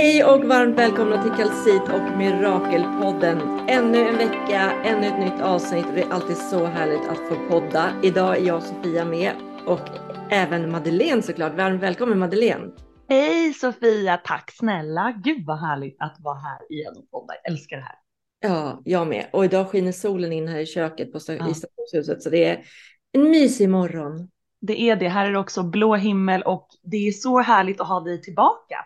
Hej och varmt välkomna till Kalsit och Mirakelpodden. Ännu en vecka, ännu ett nytt avsnitt och det är alltid så härligt att få podda. Idag är jag Sofia med och även Madeleine såklart. Varmt välkommen Madeleine. Hej Sofia, tack snälla. Gud vad härligt att vara här igen och podda. Jag älskar det här. Ja, jag med. Och idag skiner solen in här i köket på ja. i stationshuset så det är en mysig morgon. Det är det. Här är det också blå himmel och det är så härligt att ha dig tillbaka.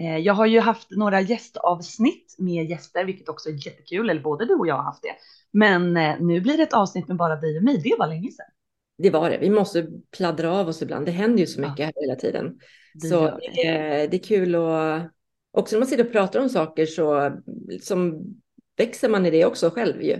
Eh, jag har ju haft några gästavsnitt med gäster, vilket också är jättekul, eller både du och jag har haft det. Men eh, nu blir det ett avsnitt med bara dig och mig. Det var länge sedan. Det var det. Vi måste pladdra av oss ibland. Det händer ju så mycket ja. här hela tiden. Det så det. Är, det är kul och också när man sitter och pratar om saker så som växer man i det också själv ju.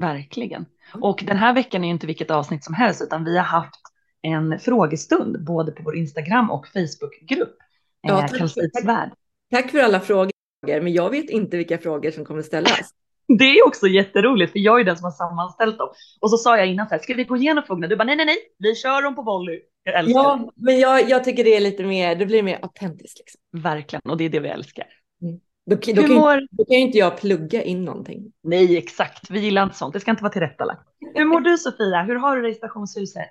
Verkligen. Och den här veckan är inte vilket avsnitt som helst, utan vi har haft en frågestund både på vår Instagram och Facebookgrupp. Ja, tack, tack, tack för alla frågor, men jag vet inte vilka frågor som kommer ställas. Det är också jätteroligt, för jag är den som har sammanställt dem. Och så sa jag innan så här, ska vi gå igenom frågorna? Du bara, nej, nej, nej, vi kör dem på volley. Jag älskar ja, det. men jag, jag tycker det är lite mer, det blir mer autentiskt. Liksom. Verkligen, och det är det vi älskar. Mm. Då, då, då, kan, mår... då kan inte jag plugga in någonting. Nej, exakt. Vi gillar inte sånt. Det ska inte vara tillrättalagt. Hur mår du Sofia? Hur har du det i stationshuset?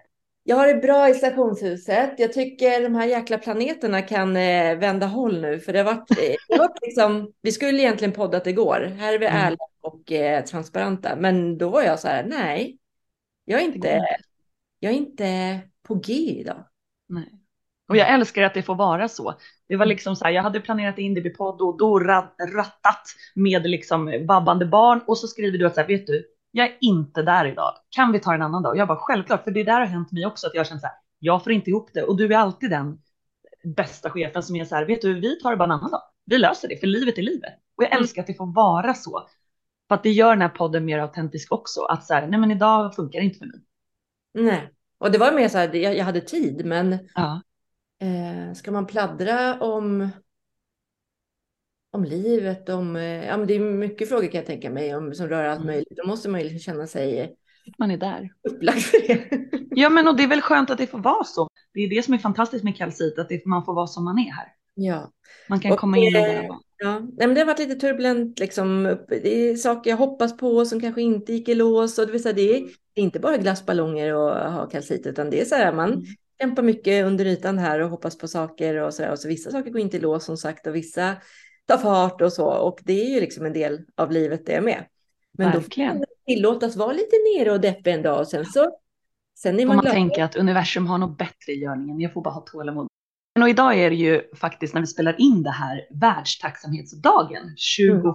Jag har det bra i stationshuset. Jag tycker de här jäkla planeterna kan eh, vända håll nu. För det har varit, eh, det var liksom, vi skulle egentligen poddat igår. Här är vi mm. ärliga och eh, transparenta. Men då var jag så här, nej, jag är inte, jag är inte på G idag. Nej. Och jag älskar att det får vara så. Det var liksom så här, jag hade planerat in det vid podd och då rattat med liksom vabbande barn och så skriver du att så här, vet du, jag är inte där idag. Kan vi ta en annan dag? Och jag bara självklart, för det där har hänt mig också att jag känner så här, jag får inte ihop det och du är alltid den bästa chefen som är så här, vet du, vi tar det bara en annan dag. Vi löser det, för livet är livet. Och jag mm. älskar att det får vara så. För att det gör den här podden mer autentisk också. Att så här, nej men idag funkar det inte för mig. Nej, och det var mer så här, jag, jag hade tid, men ja. eh, ska man pladdra om om livet, om, eh, ja men det är mycket frågor kan jag tänka mig om, som rör allt mm. möjligt. Då måste man ju liksom känna sig man är där. Upplagd för det. ja men och det är väl skönt att det får vara så. Det är det som är fantastiskt med kalcit, att det, man får vara som man är här. Ja. Man kan och komma in och bara vara. Ja, Nej, men det har varit lite turbulent. Liksom. Det är saker jag hoppas på som kanske inte gick i lås. Och det, vill säga, det är inte bara glassballonger och ha kalcit, utan det är så här man mm. kämpar mycket under ytan här och hoppas på saker och så, där. och så vissa saker går inte i lås som sagt och vissa ta fart och så. Och det är ju liksom en del av livet det med. Men Verkligen. då får man tillåtas vara lite nere och deppig en dag och sen så Sen är man, man tänker att universum har något bättre i görningen. Jag får bara ha tålamod. Och idag är det ju faktiskt när vi spelar in det här världstacksamhetsdagen 21 mm.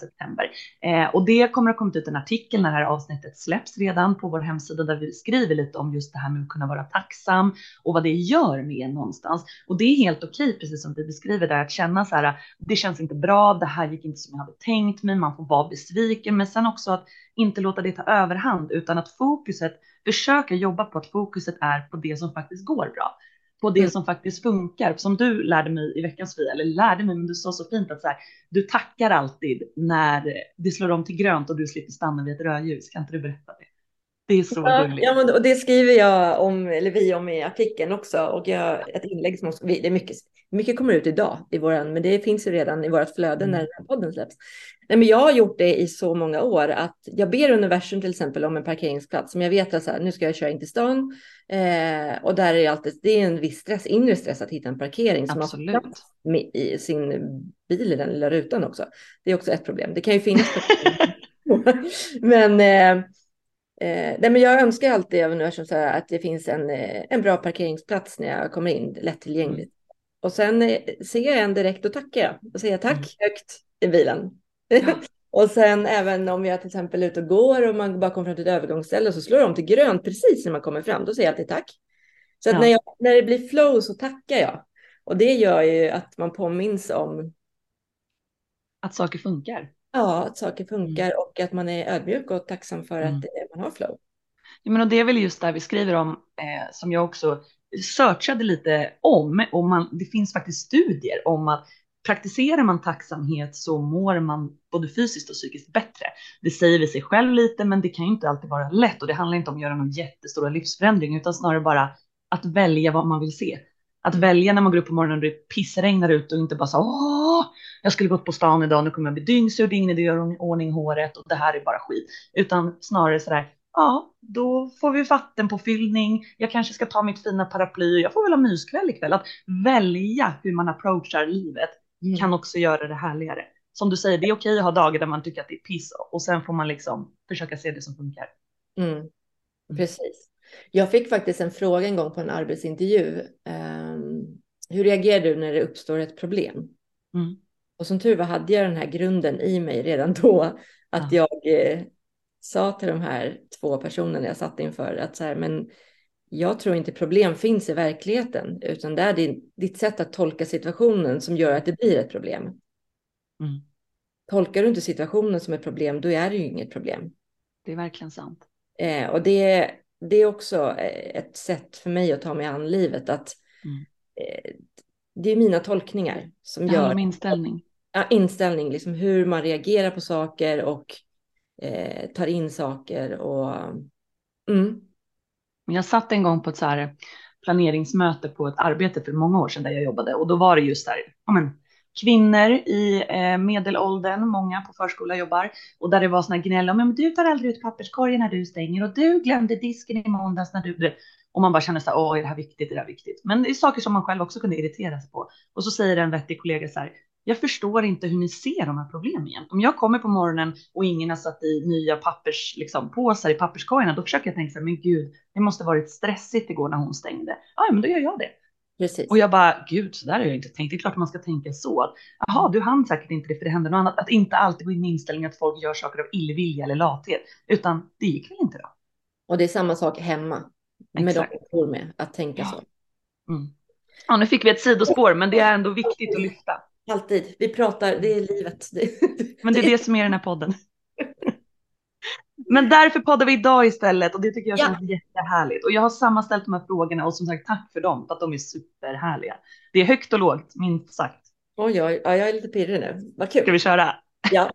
september. Eh, och det kommer att komma ut en artikel när det här avsnittet släpps redan på vår hemsida där vi skriver lite om just det här med att kunna vara tacksam och vad det gör med en någonstans. Och det är helt okej, precis som vi beskriver där, att känna så här, det känns inte bra, det här gick inte som jag hade tänkt mig, man får vara besviken, men sen också att inte låta det ta överhand utan att fokuset, försöka jobba på att fokuset är på det som faktiskt går bra på det mm. som faktiskt funkar. Som du lärde mig i veckans fria, eller lärde mig, men du sa så fint att så här, du tackar alltid när det slår om till grönt och du slipper stanna vid ett rödljus. Kan inte du berätta det? Det är så ja, gulligt. Ja, men, och det skriver jag om, eller vi om i artikeln också. Och jag, ett inlägg som det är mycket, mycket kommer ut idag i våran, men det finns ju redan i vårt flöde mm. när den här podden släpps. Nej, men jag har gjort det i så många år att jag ber universum till exempel om en parkeringsplats som jag vet att så här, nu ska jag köra in till stan eh, och där är alltid, det är en viss stress, inre stress att hitta en parkering som Absolut. har i sin bil i den lilla rutan också. Det är också ett problem. Det kan ju finnas men eh, Eh, nej, men jag önskar alltid av universum så här, att det finns en, eh, en bra parkeringsplats när jag kommer in, lättillgängligt. Mm. Och sen eh, ser jag en direkt och tackar jag och säger tack mm. högt i bilen. Ja. och sen även om jag till exempel är ute och går och man bara kommer fram till ett övergångsställe så slår de till grönt precis när man kommer fram. Då säger jag alltid tack. Så ja. när, jag, när det blir flow så tackar jag. Och det gör ju att man påminns om att saker funkar. Ja, att saker funkar mm. och att man är ödmjuk och tacksam för mm. att man har flow. Ja, men och det är väl just där vi skriver om, eh, som jag också searchade lite om, och man, det finns faktiskt studier om att praktiserar man tacksamhet så mår man både fysiskt och psykiskt bättre. Det säger vi sig själv lite, men det kan ju inte alltid vara lätt och det handlar inte om att göra någon jättestora livsförändring, utan snarare bara att välja vad man vill se. Att välja när man går upp på morgonen och det pissregnar ut och inte bara så åh, jag skulle gått på stan idag, nu kommer jag bli dyngsur, det är ingen idé att göra ordning håret och det här är bara skit. Utan snarare sådär, ja, då får vi vattenpåfyllning, jag kanske ska ta mitt fina paraply, jag får väl ha myskväll ikväll. Att välja hur man approachar livet mm. kan också göra det härligare. Som du säger, det är okej att ha dagar där man tycker att det är piss och sen får man liksom försöka se det som funkar. Mm. mm. Precis. Jag fick faktiskt en fråga en gång på en arbetsintervju. Um, hur reagerar du när det uppstår ett problem? Mm. Och som tur var hade jag den här grunden i mig redan då. Att ja. jag eh, sa till de här två personerna jag satt inför att så här, men jag tror inte problem finns i verkligheten, utan det är din, ditt sätt att tolka situationen som gör att det blir ett problem. Mm. Tolkar du inte situationen som ett problem, då är det ju inget problem. Det är verkligen sant. Eh, och det, det är också eh, ett sätt för mig att ta mig an livet, att mm. eh, det är mina tolkningar som gör... Om inställning. Ja, inställning, liksom hur man reagerar på saker och eh, tar in saker och... Mm. Jag satt en gång på ett så här planeringsmöte på ett arbete för många år sedan där jag jobbade och då var det just där, ja men, kvinnor i eh, medelåldern, många på förskola jobbar och där det var såna gnäll om men du tar aldrig ut papperskorgen när du stänger och du glömde disken i måndags när du och man bara känner så här, åh, är det här viktigt? Är det här viktigt? Men det är saker som man själv också kunde irritera sig på. Och så säger en vettig kollega så här, jag förstår inte hur ni ser de här problemen igen. Om jag kommer på morgonen och ingen har satt i nya pappers, liksom, påsar i papperskorgarna, då försöker jag tänka så här, men gud, det måste varit stressigt igår när hon stängde. Ja, men då gör jag det. Precis. Och jag bara, gud, så där har jag inte tänkt. Det är klart man ska tänka så. Jaha, du hann säkert inte det för det hände något annat. Att inte alltid gå in med inställningen att folk gör saker av illvilja eller lathet, utan det gick väl inte då. Och det är samma sak hemma med Exakt. de jag med, att tänka ja. så. Mm. Ja, nu fick vi ett sidospår, men det är ändå viktigt att lyfta. Alltid. Vi pratar, det är livet. Men det är det som är den här podden. Men därför poddar vi idag istället och det tycker jag känns ja. jättehärligt. Och jag har sammanställt de här frågorna och som sagt tack för dem för att de är superhärliga. Det är högt och lågt, minst sagt. Oj, oj, ja, jag är lite pirrig nu. Vad kul. Ska vi köra? Ja.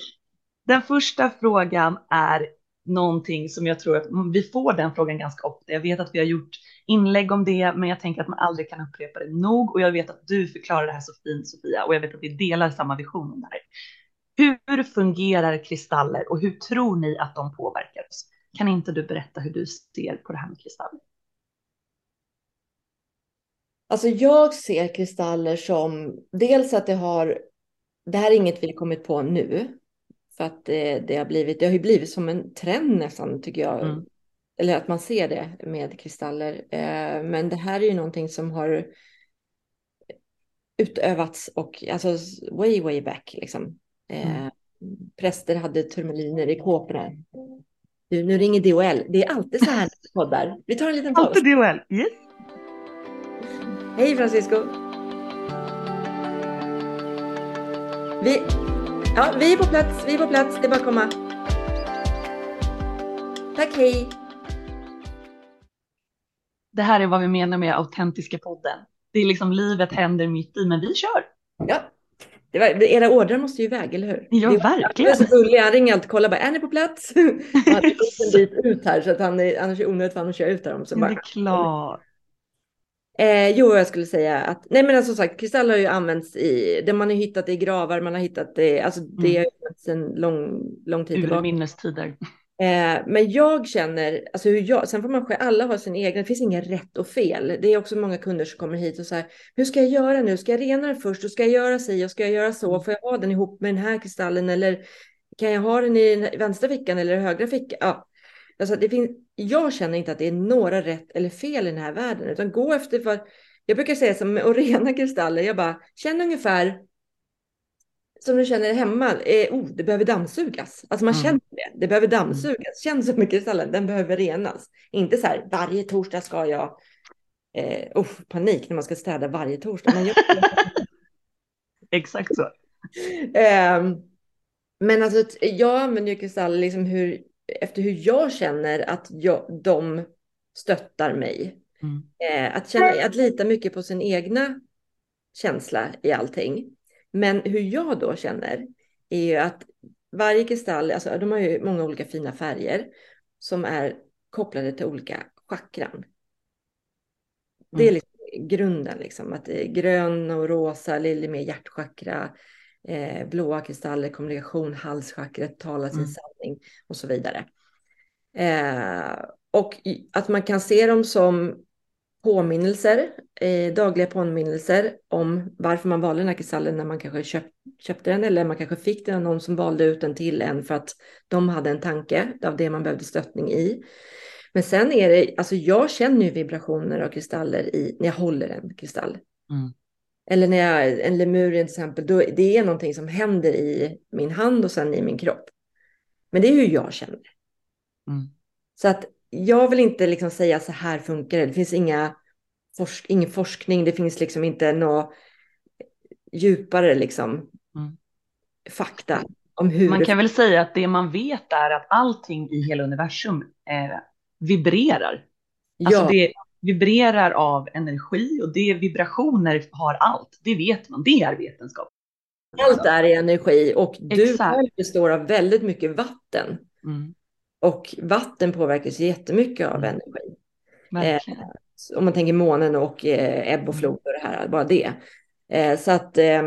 Den första frågan är någonting som jag tror att mm, vi får den frågan ganska ofta. Jag vet att vi har gjort inlägg om det, men jag tänker att man aldrig kan upprepa det nog och jag vet att du förklarar det här så fint Sofia och jag vet att vi delar samma vision om det här. Hur fungerar kristaller och hur tror ni att de påverkar oss? Kan inte du berätta hur du ser på det här med kristaller? Alltså jag ser kristaller som dels att det har, det här är inget vi har kommit på nu, för att det, det, har blivit, det har ju blivit som en trend nästan tycker jag. Mm. Eller att man ser det med kristaller. Eh, men det här är ju någonting som har utövats och alltså way, way back liksom. Eh, mm. Präster hade turmaliner i kåporna. Du, nu ringer DHL. Det är alltid så här poddar. Vi tar en liten paus. Alltid DHL, yes. Hej Francisco. Vi, Ja, vi är på plats. Vi är på plats. Det är bara att komma. Tack, hej. Det här är vad vi menar med autentiska podden. Det är liksom livet händer mitt i, men vi kör. Ja, det var, era ordrar måste ju iväg, eller hur? Ja, det verkligen. Jag är så gullig. Han ringer alltid och kollar bara, är ni på plats? han är en bit ut här, så att han är, annars är det onödigt för honom att köra ut dem. Så bara, det är klart. Eh, jo, jag skulle säga att, nej men alltså, som sagt, kristall har ju använts i, det man har hittat i gravar, man har hittat det, alltså det mm. har sedan lång, lång tid tillbaka. minnestider. Eh, men jag känner, alltså hur jag, sen får man själv, alla har sin egen, det finns inget rätt och fel. Det är också många kunder som kommer hit och säger, hur ska jag göra nu? Ska jag rena den först och ska jag göra si och ska jag göra så? Mm. Får jag ha den ihop med den här kristallen eller kan jag ha den i vänstra fickan eller högra fickan? Ja, Alltså det finns, jag känner inte att det är några rätt eller fel i den här världen, utan gå efter för, jag brukar säga som med rena kristaller, jag bara känner ungefär som du känner hemma, eh, oh, det behöver dammsugas. Alltså man mm. känner det, det behöver dammsugas. Känn som med kristallen, den behöver renas. Inte så här, varje torsdag ska jag, eh, oh, panik när man ska städa varje torsdag. Men jag... Exakt så. Eh, men alltså, jag använder ju kristaller liksom hur efter hur jag känner att jag, de stöttar mig. Mm. Eh, att, känna, att lita mycket på sin egna känsla i allting. Men hur jag då känner är ju att varje kristall, alltså de har ju många olika fina färger som är kopplade till olika chakran. Det är mm. liksom grunden, liksom, att grön och rosa, lite mer hjärtchakra. Eh, blåa kristaller, kommunikation, halschakret, tala sin Mm. sanning och så vidare. Eh, och att man kan se dem som påminnelser, eh, dagliga påminnelser om varför man valde den här kristallen när man kanske köp, köpte den eller man kanske fick den av någon som valde ut den till en för att de hade en tanke av det man behövde stöttning i. Men sen är det, alltså jag känner ju vibrationer av kristaller i, när jag håller en kristall. Mm. Eller när jag, en lemurien till exempel, då, det är någonting som händer i min hand och sen i min kropp. Men det är hur jag känner. Mm. Så att jag vill inte liksom säga så här funkar det. Det finns inga forsk ingen forskning, det finns liksom inte något djupare liksom Mm. fakta om hur Man det kan väl säga att det man vet är att allting i hela universum eh, vibrerar. Alltså ja, det vibrerar av energi och det vibrationer har allt. Det vet man, det är vetenskap. allt är i energi och du själv består av väldigt mycket vatten. Mm, Och vatten påverkas jättemycket av Mm. energi. verkligen. om man tänker månen och eh, ebb och flod och det här, bara det. Eh, så att eh,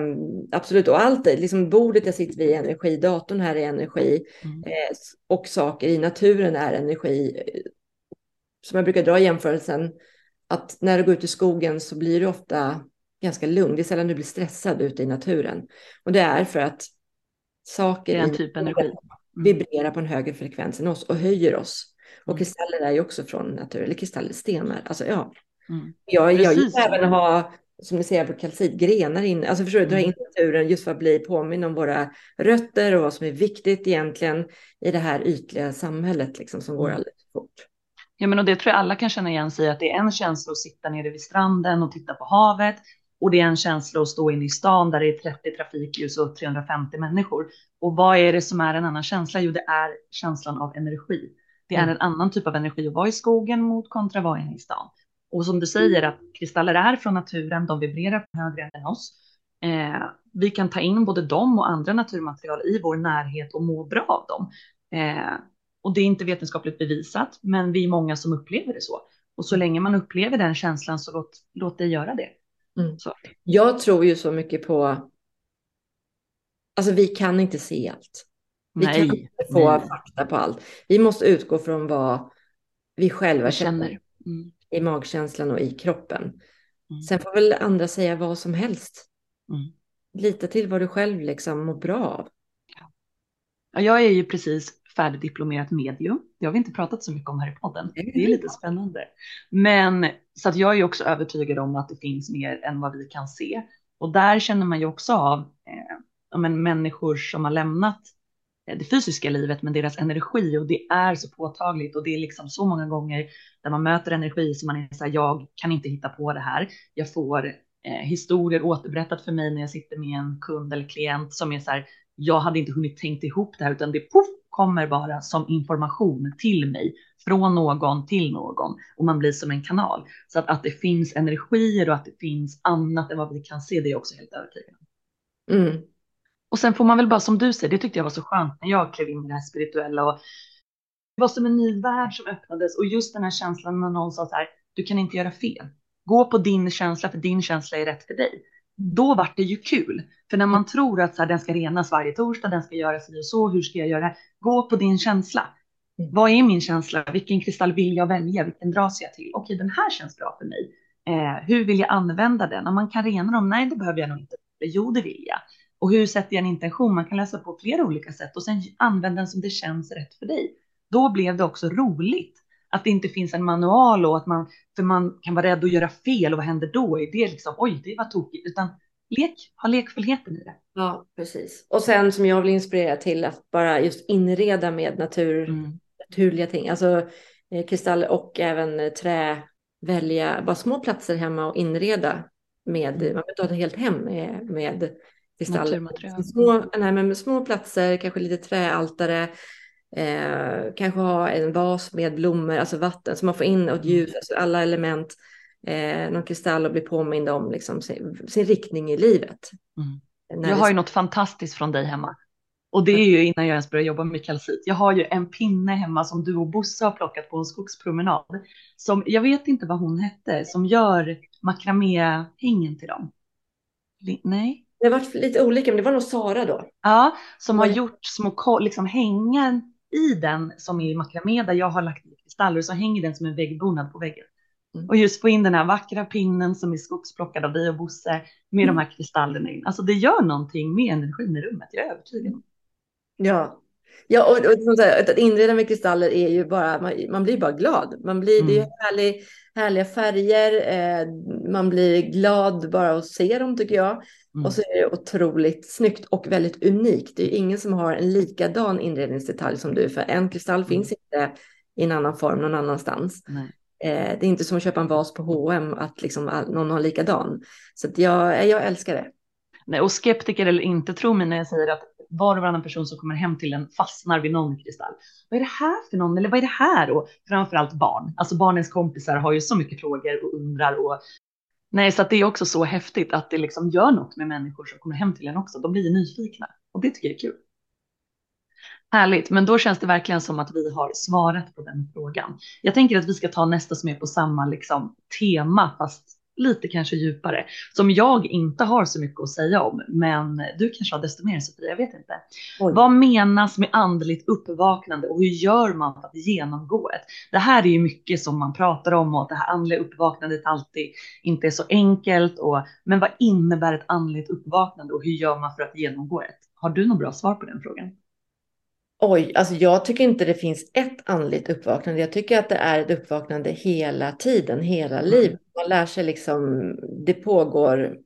absolut, och allt, liksom bordet jag sitter vid är energi, datorn här är energi Mm. eh, och saker i naturen är energi. Som jag brukar dra jämförelsen, att när du går ut i skogen så blir du ofta ganska lugn. Det är sällan du blir stressad ute i naturen. Och det är för att saker Det är en i typ naturen energi. Mm. vibrerar på en högre frekvens än oss och höjer oss. Och Mm. kristaller är ju också från naturen, eller kristaller, stenar. Alltså ja, Mm. jag, jag gillar även att ha, som ni ser på kalcit, grenar in. Alltså förstår du, dra Mm. in naturen just för att bli påminn om våra rötter och vad som är viktigt egentligen i det här ytliga samhället liksom, som går alldeles för fort. Ja, men och det tror jag alla kan känna igen sig i, att det är en känsla att sitta nere vid stranden och titta på havet och det är en känsla att stå inne i stan där det är 30 trafikljus och 350 människor. Och vad är det som är en annan känsla? Jo, det är känslan av energi. Det är Mm. en annan typ av energi att vara i skogen mot kontra att vara inne i stan. Och som du säger att kristaller är från naturen, de vibrerar högre än oss. Eh, vi kan ta in både dem och andra naturmaterial i vår närhet och må bra av dem. Eh, och det är inte vetenskapligt bevisat, men vi är många som upplever det så. Och så länge man upplever den känslan så låt, låt det göra det. Mm. Jag tror ju så mycket på, alltså vi kan inte se allt. Vi kan inte få nej. fakta på allt. Vi måste utgå från vad vi själva Jag känner. känner. Mm. i magkänslan och i kroppen. Mm. Sen får väl andra säga vad som helst. Mm. Lita till vad du själv liksom mår bra av. Ja, jag är ju precis färdigdiplomerat medium. Det har vi inte pratat så mycket om här i podden. Det är lite spännande. Men så att jag är också övertygad om att det finns mer än vad vi kan se. Och där känner man ju också av eh, men människor som har lämnat eh, det fysiska livet men deras energi och det är så påtagligt och det är liksom så många gånger där man möter energi som man är så här, jag kan inte hitta på det här. Jag får eh, historier återberättat för mig när jag sitter med en kund eller klient som är så här, jag hade inte hunnit tänkt ihop det här utan det puff, kommer bara som information till mig från någon till någon och man blir som en kanal. Så att, att det finns energier och att det finns annat än vad vi kan se, det är jag också helt övertygad om. Mm. Och sen får man väl bara som du säger, det tyckte jag var så skönt när jag klev in i det här spirituella och det var som en ny värld som öppnades och just den här känslan när någon sa så här, du kan inte göra fel. Gå på din känsla för din känsla är rätt för dig. Då vart det ju kul. För när man tror att så här, den ska renas varje torsdag, den ska göra si och så, hur ska jag göra? Gå på din känsla. Mm. Vad är min känsla? Vilken kristall vill jag välja? Vilken dras jag till? Okej, den här känns bra för mig. Eh, hur vill jag använda den? Om man kan rena dem? Nej, det behöver jag nog inte. Jo, det vill jag. Och hur sätter jag en intention? Man kan läsa på flera olika sätt och sen använda den som det känns rätt för dig. Då blev det också roligt att det inte finns en manual och att man, för man kan vara rädd att göra fel och vad händer då? Är det liksom, oj, det var tokigt, utan lek, ha lekfullheten i det. Ja, precis. Och sen som jag vill inspirera till att bara just inreda med natur, Mm. naturliga ting. Alltså eh, kristall och även eh, trä. Välja bara små platser hemma och inreda med, Mm. man inte ha ett helt hem med, med kristaller. Små, nej, men små platser, kanske lite träaltare. Eh, kanske ha en vas med blommor, alltså vatten, så man får in ett Mm. ljus, alltså alla element. Eh, någon kristall och bli påmind om liksom, sin, sin riktning i livet. Mm. Jag har ju något fantastiskt från dig hemma. Och det är ju innan jag ens började jobba med kalcit. Jag har ju en pinne hemma som du och Bosse har plockat på en skogspromenad. Som, jag vet inte vad hon hette, som gör makramé-hängen till dem. Nej, Det har varit lite olika, men det var nog Sara då. Ja, som har gjort små liksom, hängen i den som är i makramé där jag har lagt kristaller så hänger den som en väggbonad på väggen. Mm. Och just få in den här vackra pinnen som är skogsplockad av dig och Bosse med mm. de här kristallerna in. Alltså det gör någonting med energin i rummet, jag är övertygad. Ja, Ja, och, och som sagt, att inreda med kristaller är ju bara, man, man blir bara glad. Man blir, mm. Det är mm. härlig, härliga färger, eh, man blir glad bara att se dem tycker jag. Mm. Och så är det otroligt snyggt och väldigt unikt. Det är ingen som har en likadan inredningsdetalj som du, för en kristall mm. finns inte i en annan form någon annanstans. Eh, det är inte som att köpa en vas på H&M att liksom någon har likadan. Så jag, jag älskar det. Nej, och skeptiker eller inte, tro mig när jag säger att var och varannan person som kommer hem till en fastnar vid någon kristall. Vad är det här för någon? Eller vad är det här? Och framförallt barn. Alltså barnens kompisar har ju så mycket frågor och undrar och nej, så att det är också så häftigt att det liksom gör något med människor som kommer hem till en också. De blir nyfikna och det tycker jag är kul. Härligt, men då känns det verkligen som att vi har svarat på den frågan. Jag tänker att vi ska ta nästa som är på samma liksom, tema, fast lite kanske djupare, som jag inte har så mycket att säga om, men du kanske har desto mer Sofia, jag vet inte. Oj. Vad menas med andligt uppvaknande och hur gör man för att genomgå ett? Det här är ju mycket som man pratar om och att det här andliga uppvaknandet alltid inte är så enkelt. Och, men vad innebär ett andligt uppvaknande och hur gör man för att genomgå ett? Har du något bra svar på den frågan? Oj, alltså jag tycker inte det finns ett andligt uppvaknande. Jag tycker att det är ett uppvaknande hela tiden, hela mm. livet. Man lär sig liksom, det pågår,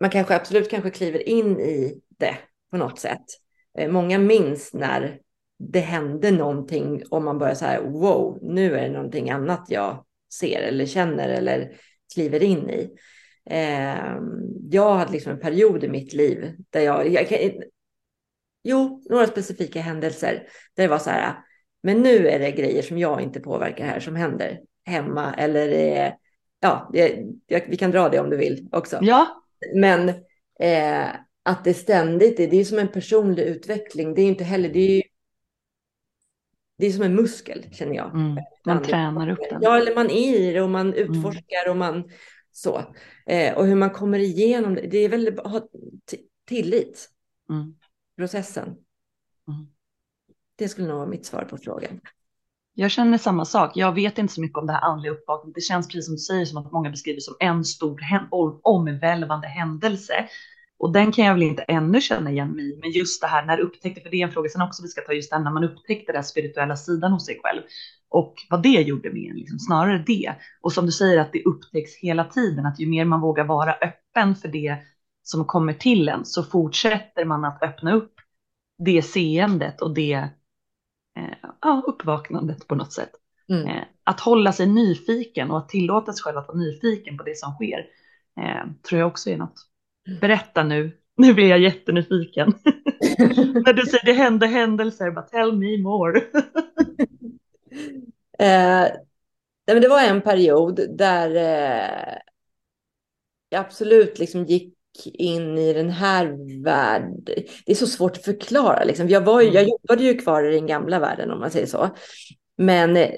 man kanske absolut kanske kliver in i det på något sätt. Eh, många minns när det hände någonting och man börjar så här, wow, nu är det någonting annat jag ser eller känner eller kliver in i. Eh, jag hade liksom en period i mitt liv där jag, jag Jo, några specifika händelser där det var så här, men nu är det grejer som jag inte påverkar här som händer hemma eller eh, ja, jag, vi kan dra det om du vill också. Ja. Men eh, att det ständigt är, det är som en personlig utveckling. Det är inte heller, det är det är som en muskel känner jag. Mm, man tränar upp den. Ja, eller man är i det och man mm. utforskar mm. och man så. Eh, och hur man kommer igenom det. Det är väl att ha tillit. Mm processen. Mm. Det skulle nog vara mitt svar på frågan. Jag känner samma sak. Jag vet inte så mycket om det här andliga uppvaknandet. Det känns precis som du säger som att många beskriver som en stor omvälvande händelse. Och den kan jag väl inte ännu känna igen mig i. Men just det här när upptäckte, för det är en fråga sen också vi ska ta just den när man upptäckte den spirituella sidan hos sig själv. Och vad det gjorde med en, liksom, snarare det. Och som du säger att det upptäcks hela tiden, att ju mer man vågar vara öppen för det som kommer till en så fortsätter man att öppna upp det seendet och det eh, ja, uppvaknandet på något sätt. Mm. Eh, att hålla sig nyfiken och att tillåta sig själv att vara nyfiken på det som sker eh, tror jag också är något. Mm. Berätta nu, nu blir jag jättenyfiken. När du säger det hände händelser, bara tell me more. eh, det var en period där eh, jag absolut liksom gick in i den här världen. Det är så svårt att förklara. Liksom. Jag, var, jag mm. jobbade ju kvar i den gamla världen om man säger så. Men eh,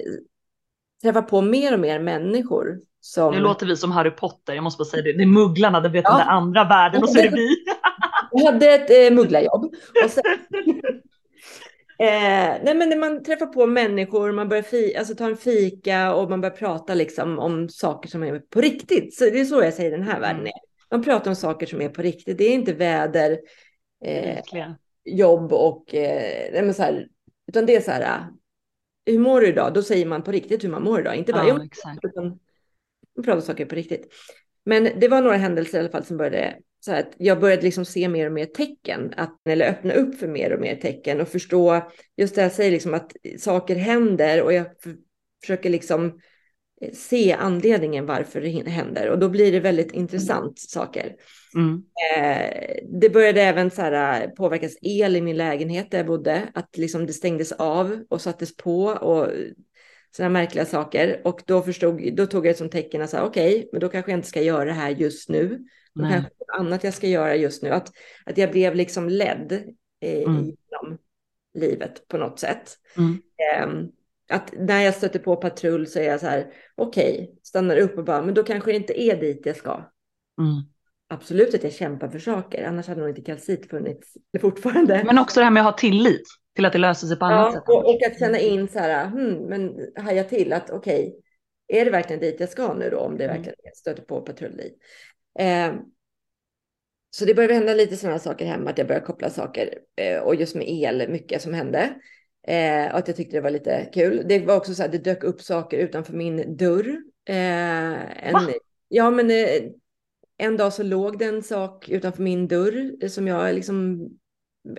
träffar på mer och mer människor. Som... Nu låter vi som Harry Potter, jag måste bara säga det. Det är mugglarna, det vet ja. den andra världen och så är det vi. jag hade ett eh, mugglarjobb. Sen... Eh, nej men när man träffar på människor, man börjar fi, alltså ta en fika och man börjar prata liksom om saker som är på riktigt. Så det är så jag säger den här världen mm. är. Man pratar om saker som är på riktigt. Det är inte väder, eh, jobb och... Eh, så här, utan det är så här, hur mår du idag? Då säger man på riktigt hur man mår idag. Inte bara, ja, exakt. utan man pratar om saker på riktigt. Men det var några händelser i alla fall som började så att jag började liksom se mer och mer tecken, att, eller öppna upp för mer och mer tecken och förstå just det jag säger, liksom att saker händer och jag försöker liksom se anledningen varför det händer och då blir det väldigt intressant saker. Mm. Eh, det började även så här, eh, påverkas el i min lägenhet där jag bodde, att liksom det stängdes av och sattes på och sådana märkliga saker. Och då, förstod, då tog jag det som tecken att okej, okay, men då kanske jag inte ska göra det här just nu. Då Nej. kanske det är annat jag ska göra just nu. Att, att jag blev liksom ledd eh, mm. genom livet på något sätt. Mm. Eh, att när jag stöter på patrull så är jag så här, okej, okay, stannar upp och bara, men då kanske det inte är dit jag ska. Mm. absolut att jag kämpar för saker, annars hade nog inte kalcit funnits fortfarande. Men också det här med att ha tillit till att det löser sig på annat ja, sätt. Och, och att känna in så här, hmm, men haja till att okej, okay, är det verkligen dit jag ska nu då, om det mm. verkligen stöter på patrull dit. Eh, så det började hända lite sådana saker hemma, att jag började koppla saker eh, och just med el, mycket som hände. Eh, och att jag tyckte det var lite kul. Det var också så att det dök upp saker utanför min dörr. Eh, en, Va? Ja, men eh, en dag så låg det en sak utanför min dörr som jag liksom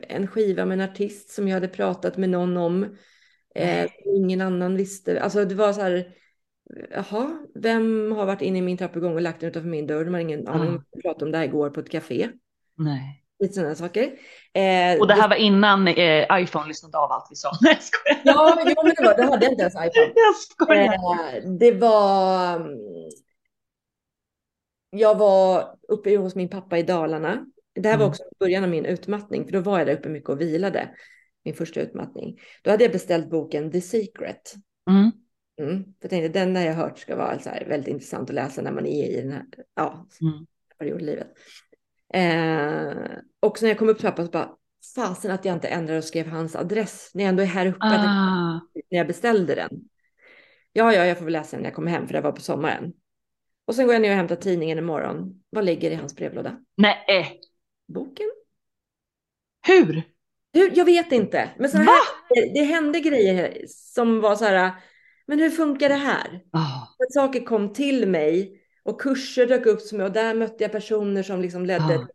en skiva med en artist som jag hade pratat med någon om. Eh, ingen annan visste. Alltså det var så här. Jaha, vem har varit inne i min trappuppgång och lagt den utanför min dörr? De har ingen aning. Mm. Jag pratade om det här igår på ett café. Nej. Lite sådana saker. Eh, och det här var innan eh, iPhone lyssnade av allt vi sa. Nej, jag skojar. Ja, jo, men det var, då hade inte ens iPhone. Jag skojar. Eh, det var... Mm, jag var uppe hos min pappa i Dalarna. Det här var mm. också början av min utmattning, för då var jag där uppe mycket och vilade. Min första utmattning. Då hade jag beställt boken The Secret. Mm. Mm. Jag tänkte den har jag hört ska vara så här väldigt intressant att läsa när man är i den här ja, mm. perioden i livet. Eh, och när jag kom upp trappan så bara, fasen att jag inte ändrade och skrev hans adress när jag ändå är här uppe. Ah. När jag beställde den. Ja, ja, jag får väl läsa den när jag kommer hem för det var på sommaren. Och sen går jag ner och hämtar tidningen imorgon. Vad ligger i hans brevlåda? Nej. Boken. Hur? Hur? Jag vet inte. Men så här, det hände grejer som var så här, men hur funkar det här? Oh. Att saker kom till mig och kurser dök upp som och där mötte jag personer som liksom ledde. Oh.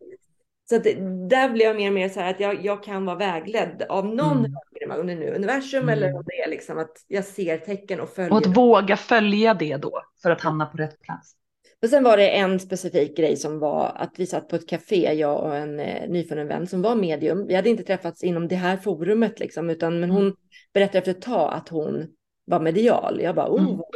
Så att där blev jag mer och mer så här att jag, jag kan vara vägledd av någon mm. högre, om det nu universum mm. eller om det är liksom att jag ser tecken och följer. Och att våga följa det då för att hamna på rätt plats. Och sen var det en specifik grej som var att vi satt på ett café, jag och en eh, nyfunnen vän som var medium. Vi hade inte träffats inom det här forumet liksom, utan men hon berättade efter ett tag att hon var medial. Jag bara, oh, mm. vad,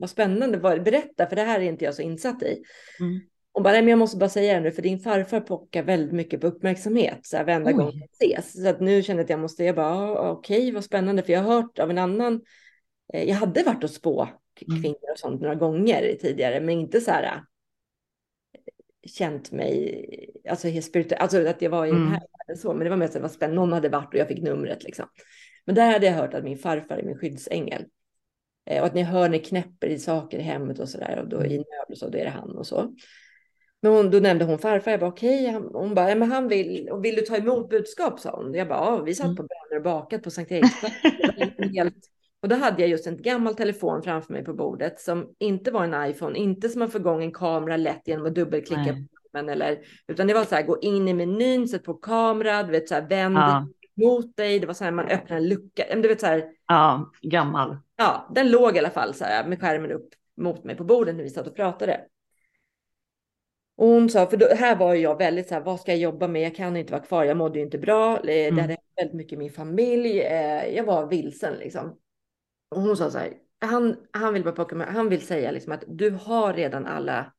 vad spännande, berätta, för det här är inte jag så insatt i. Mm. Hon bara, men jag måste bara säga det nu, för din farfar pockar väldigt mycket på uppmärksamhet så här, varenda Oj. gång vi ses. Så att nu kände jag att jag måste, jag bara, okej, okay, vad spännande, för jag har hört av en annan, eh, jag hade varit och spå mm. kvinnor och sånt några gånger tidigare, men inte så här känt mig, alltså, alltså att jag var i mm. den här världen så, men det var mest att någon hade varit och jag fick numret liksom. Men där hade jag hört att min farfar är min skyddsängel. Eh, och att ni hör ni knäpper i saker i hemmet och så där och då i mm. nöd och så, då är det han och så. Men hon, då nämnde hon farfar, jag bara okej, okay. hon bara, ja, men han vill, och vill du ta emot budskap sa hon. Jag bara, ja, vi satt mm. på bönor och bakat på Sankt Eriksplats. helt och då hade jag just en gammal telefon framför mig på bordet som inte var en iPhone, inte som att få igång en kamera lätt genom att dubbelklicka Nej. på den, eller, utan det var så här, gå in i menyn, sätt på kamera, du vet så här, vänd ja. Mot dig, det var så här, man öppnar en lucka, du vet så här. Ja, gammal. Ja, den låg i alla fall så här med skärmen upp mot mig på bordet när vi satt och pratade. Och hon sa, för då, här var jag väldigt så här, vad ska jag jobba med? Jag kan inte vara kvar, jag mådde ju inte bra. Det mm. hade väldigt mycket i min familj. Eh, jag var vilsen liksom. Och hon sa så här, han, han vill bara plocka med, han vill säga liksom att du har redan alla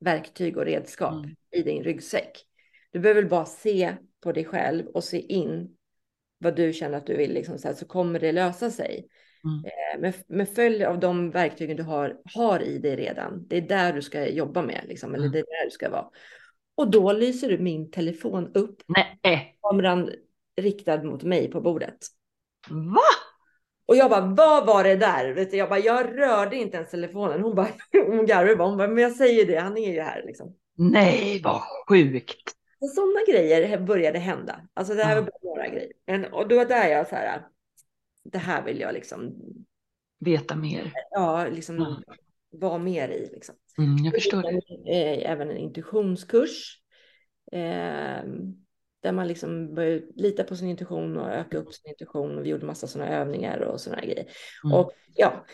verktyg och redskap mm. i din ryggsäck. Du behöver bara se på dig själv och se in vad du känner att du vill, liksom, så, här, så kommer det lösa sig. Mm. Eh, med, med följd av de verktygen du har, har i dig redan, det är där du ska jobba med, liksom, eller mm. det är där du ska vara. Och då lyser min telefon upp. Nej. Kameran riktad mot mig på bordet. Va? Och jag bara, vad var det där? Vet du, jag bara, jag rörde inte ens telefonen. Hon bara, hon garvade bara, hon bara, men jag säger det, han är ju här liksom. Nej, vad sjukt. Sådana grejer började hända. Alltså det här var bara några grejer. Men, och då var där jag så här, det här vill jag liksom. Veta mer. Ja, liksom mm. vara mer i liksom. Mm, jag förstår det. Även en intuitionskurs. Eh, där man liksom började lita på sin intuition och öka upp sin intuition. Och vi gjorde massa sådana övningar och sådana grejer. Mm. Och ja.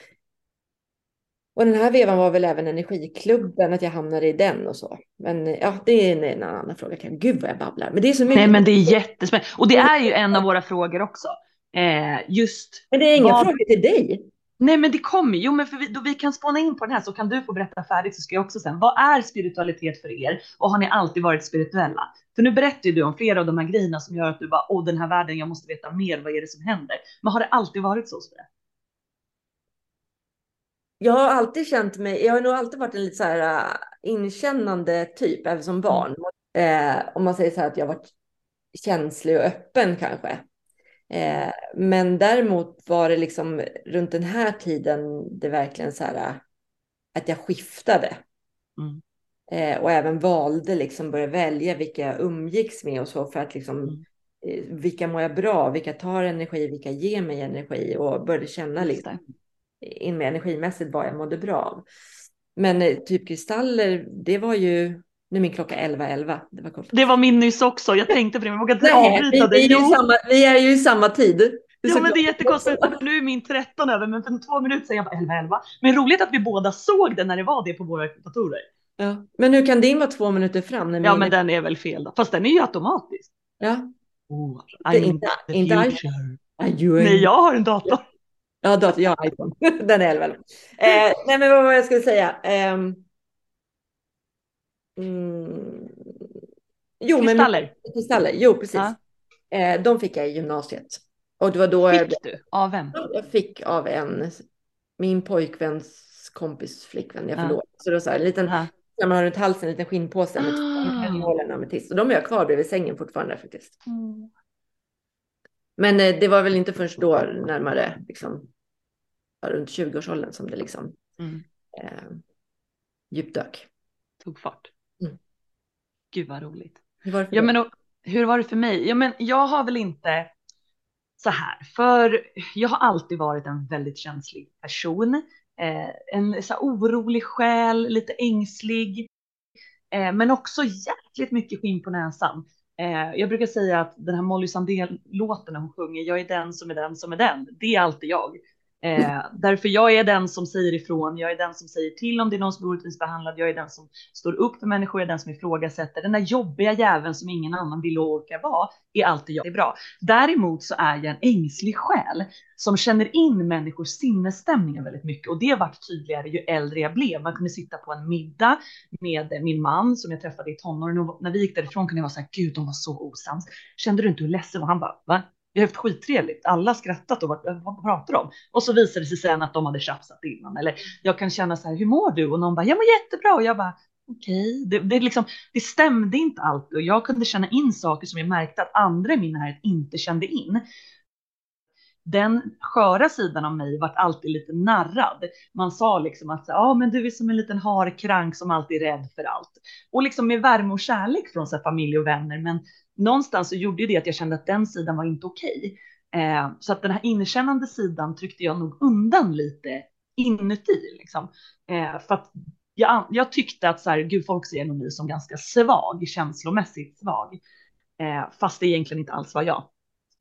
Och den här vevan var väl även energiklubben, att jag hamnade i den och så. Men ja, det är en, annan fråga. Gud vad jag babblar. Men det är så mycket. Nej, men det är jättespännande. Och det är ju en av våra frågor också. Eh, just. Men det är inga vad... frågor till dig. Nej men det kommer jo men för vi, då vi kan spåna in på den här så kan du få berätta färdigt så ska jag också sen. Vad är spiritualitet för er och har ni alltid varit spirituella? För nu berättar ju du om flera av de här grejerna som gör att du bara, åh den här världen, jag måste veta mer, vad är det som händer? Men har det alltid varit så? Spira? Jag har alltid känt mig, jag har nog alltid varit en lite så här, inkännande typ, även som barn. Mm. Eh, om man säger så här att jag varit känslig och öppen kanske. Eh, men däremot var det liksom runt den här tiden det verkligen så här att jag skiftade. Mm. Eh, och även valde liksom börja välja vilka jag umgicks med och så för att liksom mm. eh, vilka mår jag bra, vilka tar energi, vilka ger mig energi och började känna liksom in med energimässigt vad jag mådde bra av. Men eh, typ kristaller, det var ju nu är min klocka 11.11. 11. Det, var det var min nyss också. Jag tänkte på det, men jag vågade inte avbryta dig. Vi, vi, är ju i samma tid. Ja, men det är jättekonstigt. Nu är min 13 över, men för två minuter sedan jag bara 11, 11. Men roligt att vi båda såg det när det var det på våra datorer. Ja, men hur kan din vara två minuter fram? När ja, men den är väl fel då. Fast den är ju automatisk. Ja. Oh, I inte, inte future. Nej, jag har en dator. Ja, dator, jag har iPhone. den är 11. Eh, nej, men vad var jag skulle säga? Eh, mm, jo, kristaller. Men, kristaller, jo precis. Ja. Eh, de fick jag i gymnasiet. Och det var då fick jag, du? Av vem? Jag fick av en, min pojkväns kompis flickvän jag förlorade. Ja. Så det var så här, en liten, ja. när man har runt halsen, en liten skinnpåse med ah. Och de är jag kvar bredvid sängen fortfarande faktiskt. Mm. Men eh, det var väl inte först då, närmare liksom, runt 20-årsåldern, som det liksom mm. eh, djupdök. Tog fart. Mm. Gud vad roligt. Hur var det för ja, men, och, hur var det för mig? Ja, men jag har väl inte så här, för jag har alltid varit en väldigt känslig person. Eh, en så här, orolig själ, lite ängslig, eh, men också jäkligt mycket skinn på näsan. Eh, jag brukar säga att den här Molly Sandén-låten när hon sjunger, jag är den som är den som är den, det är alltid jag. Eh, därför jag är den som säger ifrån, jag är den som säger till om det är någon som är orättvist behandlad, jag är den som står upp för människor, jag är den som ifrågasätter. Den där jobbiga jäveln som ingen annan vill och orkar vara är alltid jag. Det är bra. Däremot så är jag en ängslig själ som känner in människors sinnesstämningar väldigt mycket och det vart tydligare ju äldre jag blev. Man kunde sitta på en middag med min man som jag träffade i tonåren och när vi gick därifrån kunde jag vara så här, gud, de var så osams. Kände du inte hur ledsen? Och han bara, va? Vi har haft skittrevligt. Alla skrattat och varit, äh, vad pratar de? Och så visade det sig sen att de hade tjafsat innan. Eller jag kan känna så här, hur mår du? Och någon bara, jag mår jättebra. Och jag bara, okej, okay. det, det, liksom, det stämde inte alltid. Och jag kunde känna in saker som jag märkte att andra i min närhet inte kände in. Den sköra sidan av mig vart alltid lite narrad. Man sa liksom att ja, ah, men du är som en liten harkrank som alltid är rädd för allt. Och liksom med värme och kärlek från så familj och vänner. Men någonstans så gjorde det att jag kände att den sidan var inte okej. Eh, så att den här inkännande sidan tryckte jag nog undan lite inuti liksom. Eh, för att jag, jag, tyckte att så här, gud, folk ser nog mig som ganska svag, känslomässigt svag. Eh, fast det egentligen inte alls var jag.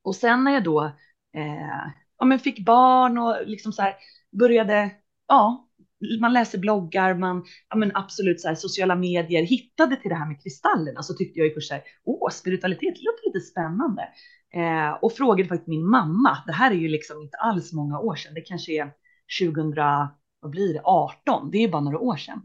Och sen när jag då eh, ja, men fick barn och liksom så här, började ja, man läser bloggar, man, ja men absolut så här, sociala medier, hittade till det här med kristallerna så tyckte jag i först så här, åh, spiritualitet, det låter lite spännande. Eh, och frågade faktiskt min mamma, det här är ju liksom inte alls många år sedan, det kanske är 2000, vad blir det, 18, det är bara några år sedan.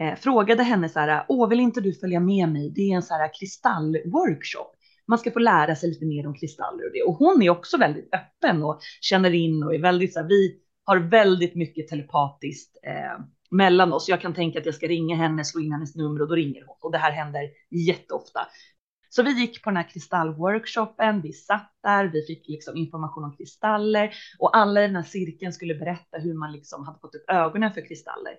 Eh, frågade henne så här, åh, vill inte du följa med mig? Det är en så här kristallworkshop. Man ska få lära sig lite mer om kristaller och det. Och hon är också väldigt öppen och känner in och är väldigt så här, vi, har väldigt mycket telepatiskt eh, mellan oss. Jag kan tänka att jag ska ringa henne, slå in hennes nummer och då ringer hon. Och det här händer jätteofta. Så vi gick på den här kristallworkshopen, vi satt där, vi fick liksom information om kristaller och alla i den här cirkeln skulle berätta hur man liksom hade fått upp ögonen för kristaller.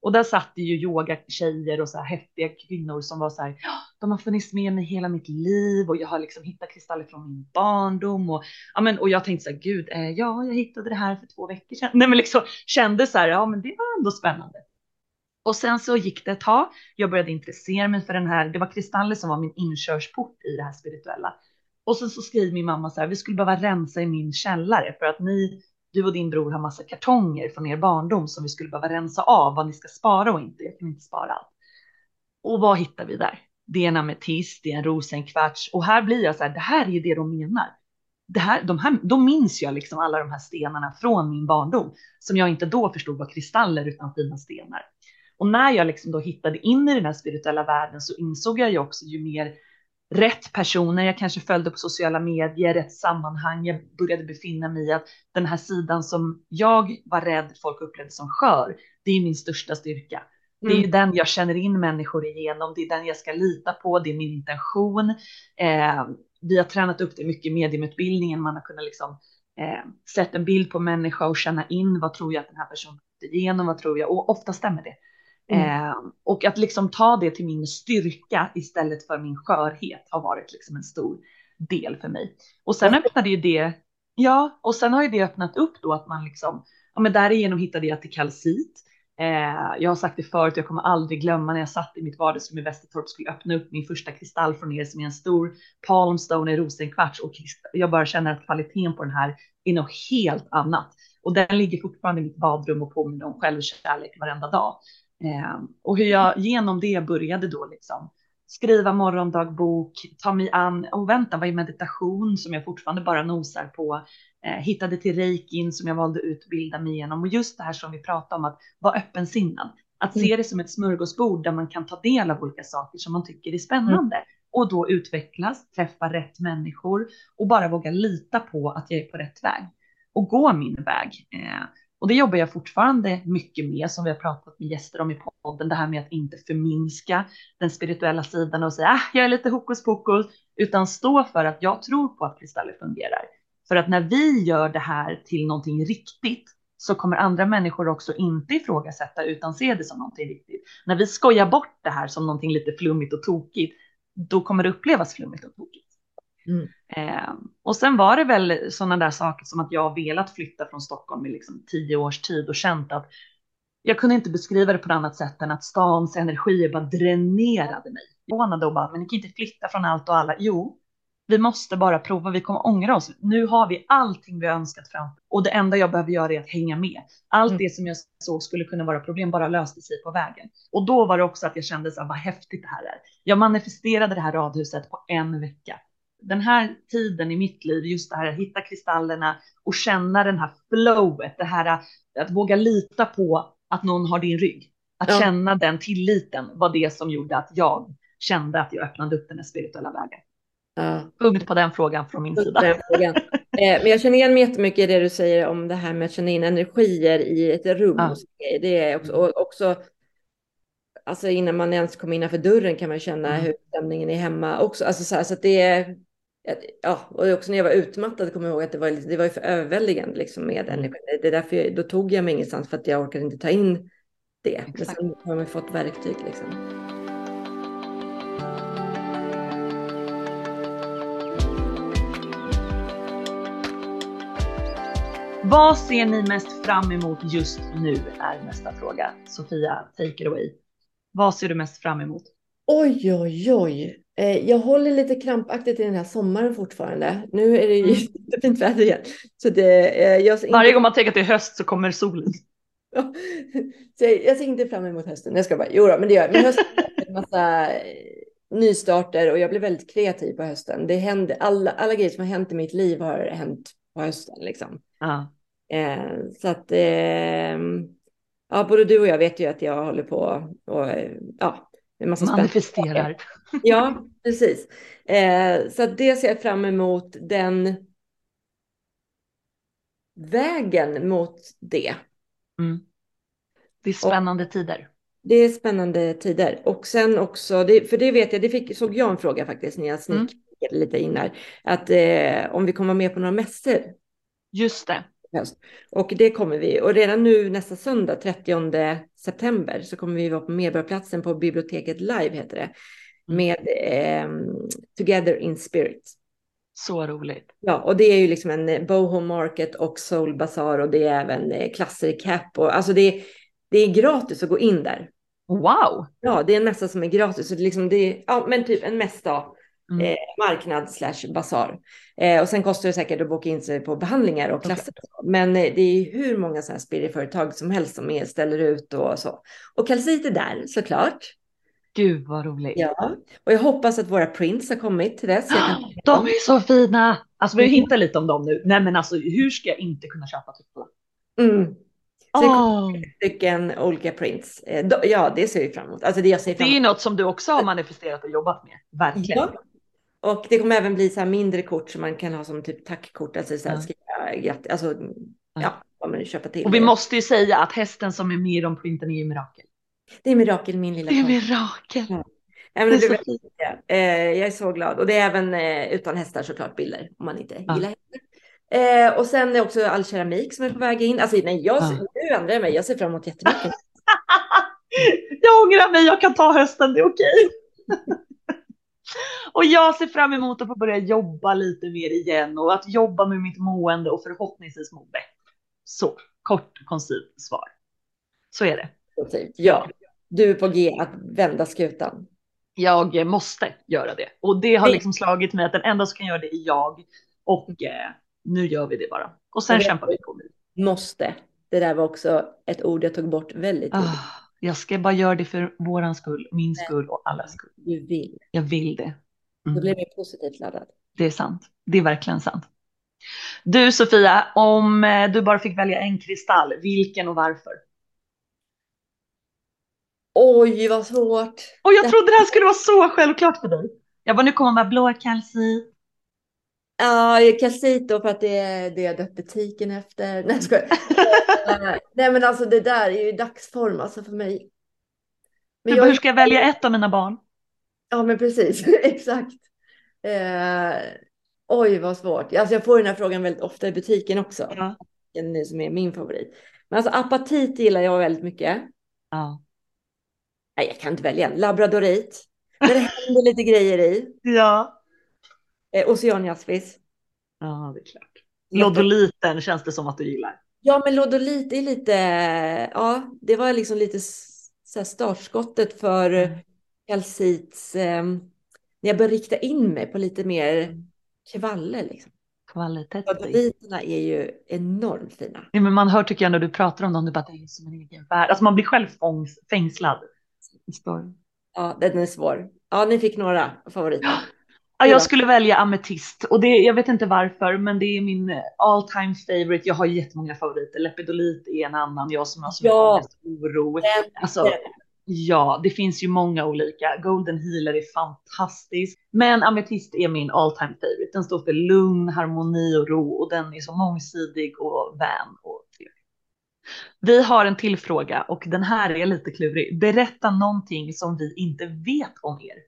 Och där satt det ju yogatjejer och så här häftiga kvinnor som var så här, de har funnits med mig hela mitt liv och jag har liksom hittat kristaller från min barndom och ja, men och jag tänkte så här, gud, eh, ja, jag hittade det här för två veckor sedan. Nej, men liksom kände så här, ja, men det var ändå spännande. Och sen så gick det ett tag. Jag började intressera mig för den här. Det var kristaller som var min inkörsport i det här spirituella. Och sen så skriver min mamma så här, vi skulle behöva rensa i min källare för att ni du och din bror har massa kartonger från er barndom som vi skulle behöva rensa av vad ni ska spara och inte. Jag kan inte spara allt. Och vad hittar vi där? Det är en ametist, det är en rosenkvarts och här blir jag så här, det här är ju det de menar. Det här, de här, då minns jag liksom alla de här stenarna från min barndom som jag inte då förstod var kristaller utan fina stenar. Och när jag liksom då hittade in i den här spirituella världen så insåg jag ju också ju mer rätt personer, jag kanske följde på sociala medier, rätt sammanhang, jag började befinna mig i att den här sidan som jag var rädd folk upplevde som skör, det är min största styrka. Det är mm. den jag känner in människor igenom. Det är den jag ska lita på. Det är min intention. Eh, vi har tränat upp det mycket i mediumutbildningen. Man har kunnat liksom eh, sätta en bild på människa och känna in vad tror jag att den här personen gått igenom? Vad tror jag? Och ofta stämmer det. Mm. Eh, och att liksom ta det till min styrka istället för min skörhet har varit liksom en stor del för mig. Och sen öppnade ju det, ja, och sen har ju det öppnat upp då att man liksom, ja men därigenom hittade jag till kalcit. Eh, jag har sagt det förut, jag kommer aldrig glömma när jag satt i mitt vardagsrum i Västertorp och skulle öppna upp min första kristall från er som är en stor palmstone i rosenkvarts och jag bara känner att kvaliteten på den här är något helt annat. Och den ligger fortfarande i mitt badrum och påminner om självkärlek varenda dag. Eh, och hur jag genom det började då liksom skriva morgondagbok, ta mig an och vänta, vad är meditation som jag fortfarande bara nosar på, eh, hittade till reikin som jag valde utbilda mig igenom och just det här som vi pratade om att vara öppensinnad, att se mm. det som ett smörgåsbord där man kan ta del av olika saker som man tycker är spännande mm. och då utvecklas, träffa rätt människor och bara våga lita på att jag är på rätt väg och gå min väg. Eh, och det jobbar jag fortfarande mycket med som vi har pratat med gäster om i podden. Det här med att inte förminska den spirituella sidan och säga ah, jag är lite hokus pokus utan stå för att jag tror på att kristaller fungerar. För att när vi gör det här till någonting riktigt så kommer andra människor också inte ifrågasätta utan se det som någonting riktigt. När vi skojar bort det här som någonting lite flummigt och tokigt, då kommer det upplevas flummigt och tokigt. Mm. Eh, och sen var det väl sådana där saker som att jag velat flytta från Stockholm i liksom tio års tid och känt att jag kunde inte beskriva det på något annat sätt än att stans energier bara dränerade mig. Jag och bara, men ni kan inte flytta från allt och alla. Jo, vi måste bara prova, vi kommer ångra oss. Nu har vi allting vi har önskat fram och det enda jag behöver göra är att hänga med. Allt mm. det som jag såg skulle kunna vara problem bara löste sig på vägen. Och då var det också att jag kände så här, vad häftigt det här är. Jag manifesterade det här radhuset på en vecka den här tiden i mitt liv, just det här att hitta kristallerna och känna den här flowet, det här att våga lita på att någon har din rygg. Att ja. känna den tilliten var det som gjorde att jag kände att jag öppnade upp den här spirituella vägen. Ja. Punkt på den frågan från min sida. Eh, men jag känner igen mig jättemycket i det du säger om det här med att känna in energier i ett rum. Ja. Det är också, och också alltså innan man ens kommer innanför dörren kan man känna mm. hur stämningen är hemma också. Alltså så, här, så det är ja, och också när jag var utmattad kommer jag ihåg att det var, det var för överväldigande liksom med mm. energi. Det är därför jag, då tog jag mig ingenstans för att jag orkade inte ta in det. Exakt. Men sen har man fått verktyg liksom. Vad ser ni mest fram emot just nu är nästa fråga. Sofia, take it away. Vad ser du mest fram emot? Oj, oj, oj. Eh, jag håller lite krampaktigt i den här sommaren fortfarande. Nu är det ju mm. fint väder igen. Så det, eh, jag inte... Varje gång man tänker att det är höst så kommer solen. så jag, jag ser inte fram emot hösten. Jag ska bara, jo då, men det gör jag. Men hösten är en massa eh, nystarter och jag blir väldigt kreativ på hösten. Det händer, alla, alla grejer som har hänt i mitt liv har hänt på hösten liksom. Ah. Eh, så att, eh, ja, både du och jag vet ju att jag håller på och ja, Manifesterar. Ja, precis. Eh, så det ser jag fram emot den vägen mot det. Mm. Det är spännande och, tider. Det är spännande tider. Och sen också, det, för det vet jag, det fick, såg jag en fråga faktiskt när jag snickade mm. lite innan. Att eh, om vi kommer med på några mässor. Just det höst. Och det kommer vi. Och redan nu nästa söndag, 30 september, så kommer vi vara på Medborgarplatsen på biblioteket Live, heter det. Mm. Med eh, Together in Spirit. Så roligt. Ja, och det är ju liksom en eh, Boho Market och Soul Bazaar och det är även eh, klasser i Cap. Och, alltså det, är, det är gratis att gå in där. Wow! Ja, det är en mässa som är gratis. Så det, liksom, det är, ja, men typ en mässa Mm. Eh, marknad slash basar. Eh, och sen kostar det säkert att boka in sig på behandlingar och klasser. Okay. Men eh, det är hur många sådana spiriföretag som helst som är, ställer ut och så. Och kalcit är där såklart. Gud vad roligt. Ja, och jag hoppas att våra prints har kommit till dess. Kan... De är så fina. Alltså vi hintar lite om dem nu. Nej men alltså hur ska jag inte kunna köpa typ Mm. Så oh. stycken olika prints. Eh, ja, det ser vi fram emot. Alltså det, jag ser fram emot. det är något som du också har manifesterat och jobbat med. Verkligen. Ja. Och det kommer även bli så mindre kort som man kan ha som typ tackkort. Alltså så här, skriva alltså ja, vad man köpa till. Och vi måste ju säga att hästen som är med i de printen är ju mirakel. Det är mirakel min lilla Det är mirakel. Ja. Ja, men det är så eh, jag är så glad. Och det är även eh, utan hästar såklart bilder om man inte ja. gillar hästar. Eh, och sen är också all keramik som är på väg in. Alltså nej, jag, ja. nu ändrar jag mig. Jag ser fram emot jättemycket. jag ångrar mig. Jag kan ta hösten. Det är okej. och jag ser fram emot att få börja jobba lite mer igen och att jobba med mitt mående och förhoppningsvis må bättre. Så kort koncist svar. Så är det. Ja, du är på G att vända skutan jag måste göra det. Och det har liksom slagit mig att den enda som kan göra det är jag. Och eh, nu gör vi det bara. Och sen kämpar vi på. Måste. Det där var också ett ord jag tog bort väldigt. Ah, jag ska bara göra det för våran skull, min skull och allas skull. Du vill. Jag vill det. Mm. Då blir det positivt laddad. Det är sant. Det är verkligen sant. Du Sofia, om eh, du bara fick välja en kristall, vilken och varför? Oj, vad svårt. Och jag trodde det här skulle vara så självklart för dig. Jag bara, nu kommer man blå kalcit. Ja, kalcit då för att det är det jag döpt butiken efter. Nej, jag Nej, men alltså det där är ju dagsform alltså för mig. Men jag... Hur ska jag välja ett av mina barn? Ja, men precis. Exakt. Eh... Oj, vad svårt. Alltså jag får den här frågan väldigt ofta i butiken också. Ja. Den som är min favorit. Men alltså apatit gillar jag väldigt mycket. Ja nej, jag kan inte välja en, labradorit. Där det händer lite grejer i. Ja. Eh, Oceanjaspis. Ja, det är klart. Lodoliten känns det som att du gillar. Ja, men lodolit är lite, ja, det var liksom lite så startskottet för mm. kalcits, eh, när jag började rikta in mig på lite mer kvaller. Liksom. Kvalitet. Lodoliterna är ju enormt fina. Ja, men man hör tycker jag när du pratar om dem, du bara det är som en egen värld. Alltså man blir själv fängslad. Ja, den är svår. Ja, ni fick några favoriter. Ja, jag skulle välja ametist och det, jag vet inte varför, men det är min all time favorite. Jag har jättemånga favoriter. Lepidolit är en annan. Jag som har så ja. oro. Alltså, ja, det finns ju många olika. Golden healer är fantastisk, men ametist är min all time favorite. Den står för lugn, harmoni och ro och den är så mångsidig och vän och vi har en till fråga och den här är lite klurig. Berätta någonting som vi inte vet om er.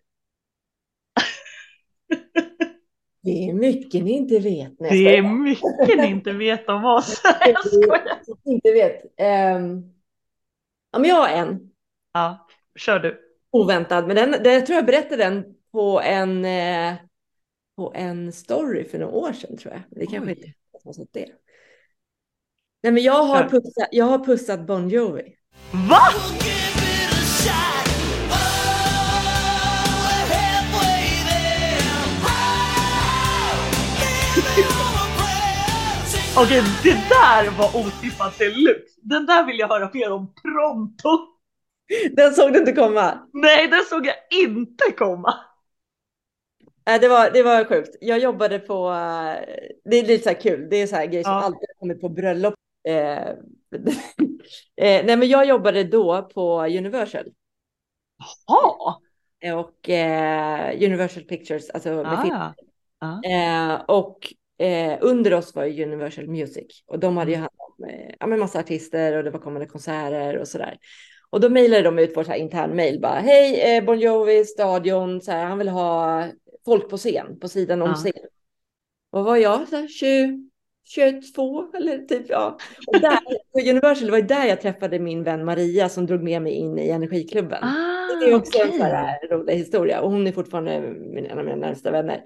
Det är mycket ni inte vet. Det är mycket ni inte vet om oss. jag skojar. Inte vet. Um, ja, men jag har en. Ja, kör du. Oväntad, men den, den, jag tror jag berättade den på en, eh, på en story för några år sedan tror jag. Det kanske Oj. inte det. Nej, men jag har, pussat, jag har pussat Bon Jovi. Va? Okej, det där var otippat deluxe. Den där vill jag höra mer om pronto. Den såg du inte komma? Nej, den såg jag inte komma. det, var, det var sjukt. Jag jobbade på, eh, det är lite så här kul, det är så här grejer som ja. alltid kommit på bröllop. Eh, eh, nej, men jag jobbade då på Universal. Jaha. Och eh, Universal Pictures, alltså med ah, film. Ah. Eh, och eh, under oss var Universal Music och de hade ju mm. hand om eh, ja, massa artister och det var kommande konserter och sådär. Och då mejlade de ut vår så här intern mejl bara hej eh, Bon Jovi stadion så här, han vill ha folk på scen på sidan om ah. scen. Och var jag så här, 20, 22 eller typ ja. Och där, på Universal var där jag träffade min vän Maria som drog med mig in i Energiklubben. Ah, det är också okay. en sån här rolig historia och hon är fortfarande en av mina närmsta vänner.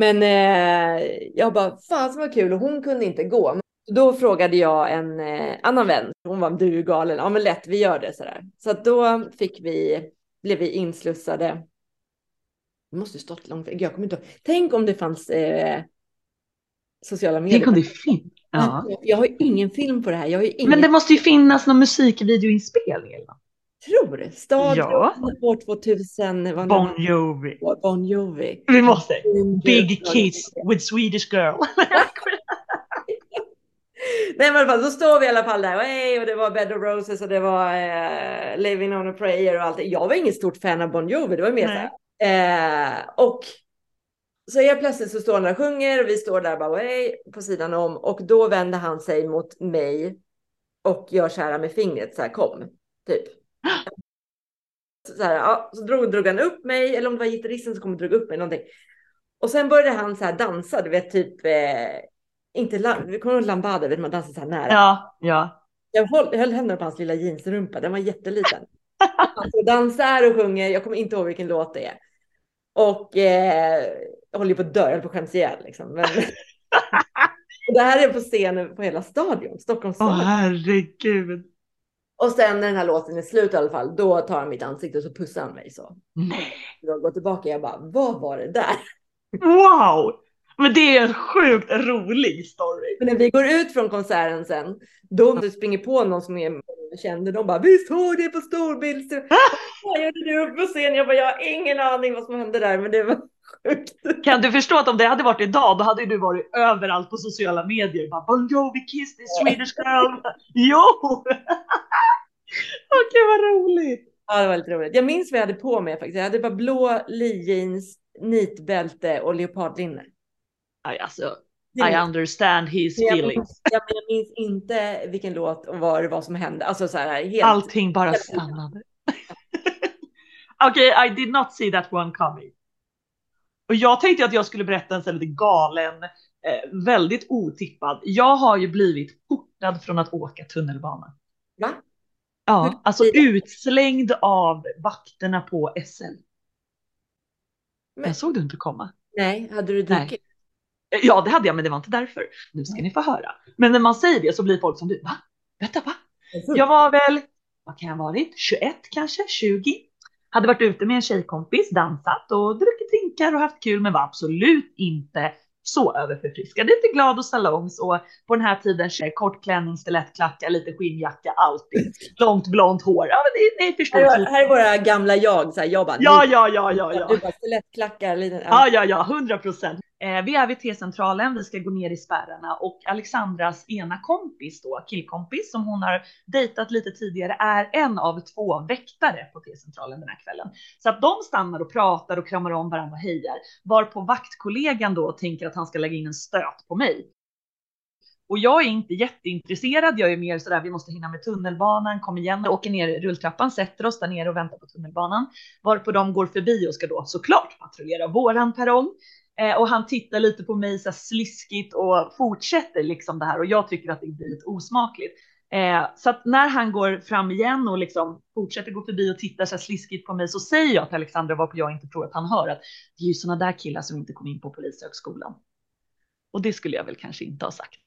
Men eh, jag bara, fan vad kul och hon kunde inte gå. Då frågade jag en eh, annan vän, hon var du är galen, ja men lätt vi gör det sådär. Så att då fick vi, blev vi inslussade. Det måste stått långt, jag kommer inte ihåg. Tänk om det fanns eh, sociala medier. Tänk om det finns. Ja. Jag har ju ingen film på det här. Jag har ingen... Men det måste ju finnas någon musikvideoinspelning. Eller? Tror Stadion ja. år 2000. Bon Jovi. Bon Jovi. Vi måste. Big Kiss with Swedish Girl. Nej men i alla fall, så står vi i alla fall där och, hey, och det var Bed of Roses och det var eh, Living on a prayer och allt. Jag var inget stort fan av Bon Jovi, det var mer så här. Eh, och så helt plötsligt så står han där och sjunger och vi står där bara hey, på sidan om och då vänder han sig mot mig och gör så här med fingret så här kom typ. Så, här, ja, så drog, drog han upp mig, eller om det var gitarristen som kom och drog upp mig någonting. Och sen började han så här dansa, du vet typ, eh, inte, vi kommer ihåg lambada, vet man dansar så här nära. Ja, ja. Jag höll, höll händerna på hans lilla jeansrumpa, den var jätteliten. Han dansar och sjunger, jag kommer inte ihåg vilken låt det är. Och eh, jag håller på att dö, jag på att skäms ihjäl liksom. Men... det här är på scenen på hela stadion, Stockholms stadion. Åh herregud. Och sen när den här låten är slut i alla fall, då tar han mitt ansikte och så pussar han mig så. Nej. Jag går tillbaka och jag bara, vad var det där? Wow! Men det är en sjukt rolig story. Men när vi går ut från konserten sen, då om du springer på någon som är kände, de bara, vi såg det på storbild. Vad gjorde du uppe på scen? Jag bara, jag har ingen aning vad som hände där, men det var sjukt. Kan du förstå att om det hade varit idag, då hade du varit överallt på sociala medier. Bara, bon Jovi kiss this Swedish girl. jo! Okej, vad roligt. Ja, det var lite roligt. Jag minns vad jag hade på mig faktiskt. Jag hade bara blå jeans, nitbälte och leopardlinne. Alltså, I understand his feelings. Jag, jag minns inte vilken låt och vad det var som hände. Alltså så här, helt... Allting bara stannade. Okej, okay, I did not see that one coming. Och jag tänkte att jag skulle berätta en sån lite galen, eh, väldigt otippad. Jag har ju blivit portad från att åka tunnelbana. Va? Ja, alltså utslängd av vakterna på SL. Men Den såg du inte komma. Nej, hade du druckit? Ja, det hade jag, men det var inte därför. Nu ska ni få höra. Men när man säger det så blir folk som du. Va? Vänta, va? Jag var väl, vad kan jag ha varit? 21 kanske, 20. Hade varit ute med en tjejkompis, dansat och druckit drinkar och haft kul, men var absolut inte så överförfriskad. Lite glad och salongs och på den här tiden tjej, kort klänning, stilettklackar, lite skinnjacka, alltid. Långt blont hår. Ja, men ni, ni förstår. Här, här är våra gamla jag. Så här, jag bara, ja, ja, ja, ja, ja. Du bara stilettklackar. Ja, ja, ja, hundra procent. Eh, vi är vid T-centralen, vi ska gå ner i spärrarna och Alexandras ena kompis då, killkompis som hon har dejtat lite tidigare, är en av två väktare på T-centralen den här kvällen. Så att de stannar och pratar och kramar om varandra och hejar, varpå vaktkollegan då tänker att han ska lägga in en stöt på mig. Och jag är inte jätteintresserad. Jag är mer sådär, vi måste hinna med tunnelbanan, kom igen, åker ner rulltrappan, sätter oss där nere och väntar på tunnelbanan. Varpå de går förbi och ska då såklart patrullera våran perrong. Eh, och han tittar lite på mig så här sliskigt och fortsätter liksom det här och jag tycker att det blir lite osmakligt. Eh, så att när han går fram igen och liksom fortsätter gå förbi och tittar så här sliskigt på mig så säger jag till Alexandra varpå jag inte tror att han hör att det är ju sådana där killar som inte kom in på polishögskolan. Och det skulle jag väl kanske inte ha sagt.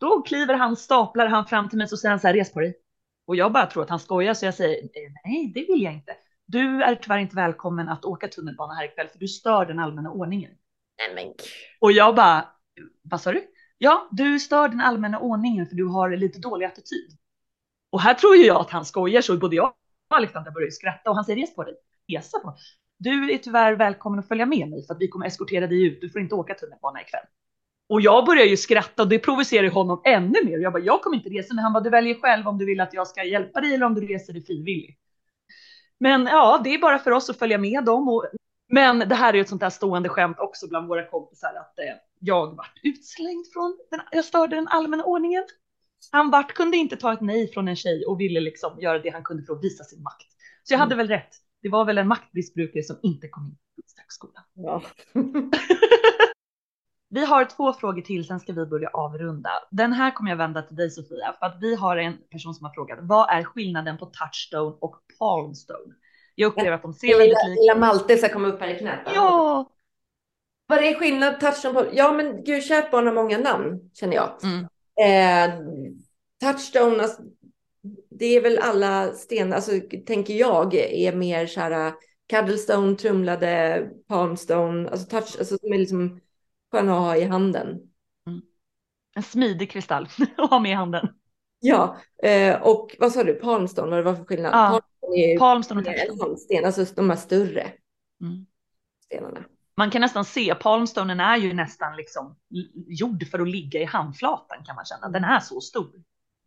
Då kliver han, staplar han fram till mig och säger han så här, res på dig. Och jag bara tror att han skojar så jag säger, eh, nej det vill jag inte. Du är tyvärr inte välkommen att åka tunnelbana här ikväll för du stör den allmänna ordningen. Nej, men... Och jag bara, vad sa du? Ja, du stör den allmänna ordningen för du har lite dålig attityd. Och här tror ju jag att han skojar så både jag och Alexandra börjar skratta och han säger res på dig, resa på. Du är tyvärr välkommen att följa med mig för att vi kommer eskortera dig ut. Du får inte åka tunnelbana ikväll. Och jag börjar ju skratta och det provocerar honom ännu mer. Jag bara, jag kommer inte resa, men han bara, du väljer själv om du vill att jag ska hjälpa dig eller om du reser dig frivilligt. Men ja, det är bara för oss att följa med dem och men det här är ju ett sånt där stående skämt också bland våra kompisar att eh, jag vart utslängd från den, jag störde den allmänna ordningen. Han vart kunde inte ta ett nej från en tjej och ville liksom göra det han kunde för att visa sin makt. Så jag hade mm. väl rätt. Det var väl en maktmissbrukare som inte kom in på Skogskolan. Ja. vi har två frågor till, sen ska vi börja avrunda. Den här kommer jag vända till dig Sofia, för att vi har en person som har frågat vad är skillnaden på touchstone och palmstone? Jag upplever att de ser väldigt lika Lilla Malte ska komma upp här i knät. Ja. Vad är skillnad touchdown på? Ja, men gud, kärt barn har många namn känner jag. Mm. Eh, touchstone, alltså, det är väl alla stenar, alltså tänker jag, är mer så här cuddlestone, trumlade, palmstone, alltså touch, alltså som är liksom skön att ha i handen. Mm. En smidig kristall att ha med i handen. Ja, eh, och vad sa du, palmstone, vad det var för skillnad? Ja. Palmstone och tärnsten, alltså de här större mm. stenarna. Man kan nästan se, palmstonen är ju nästan liksom gjord för att ligga i handflatan kan man känna. Den är så stor.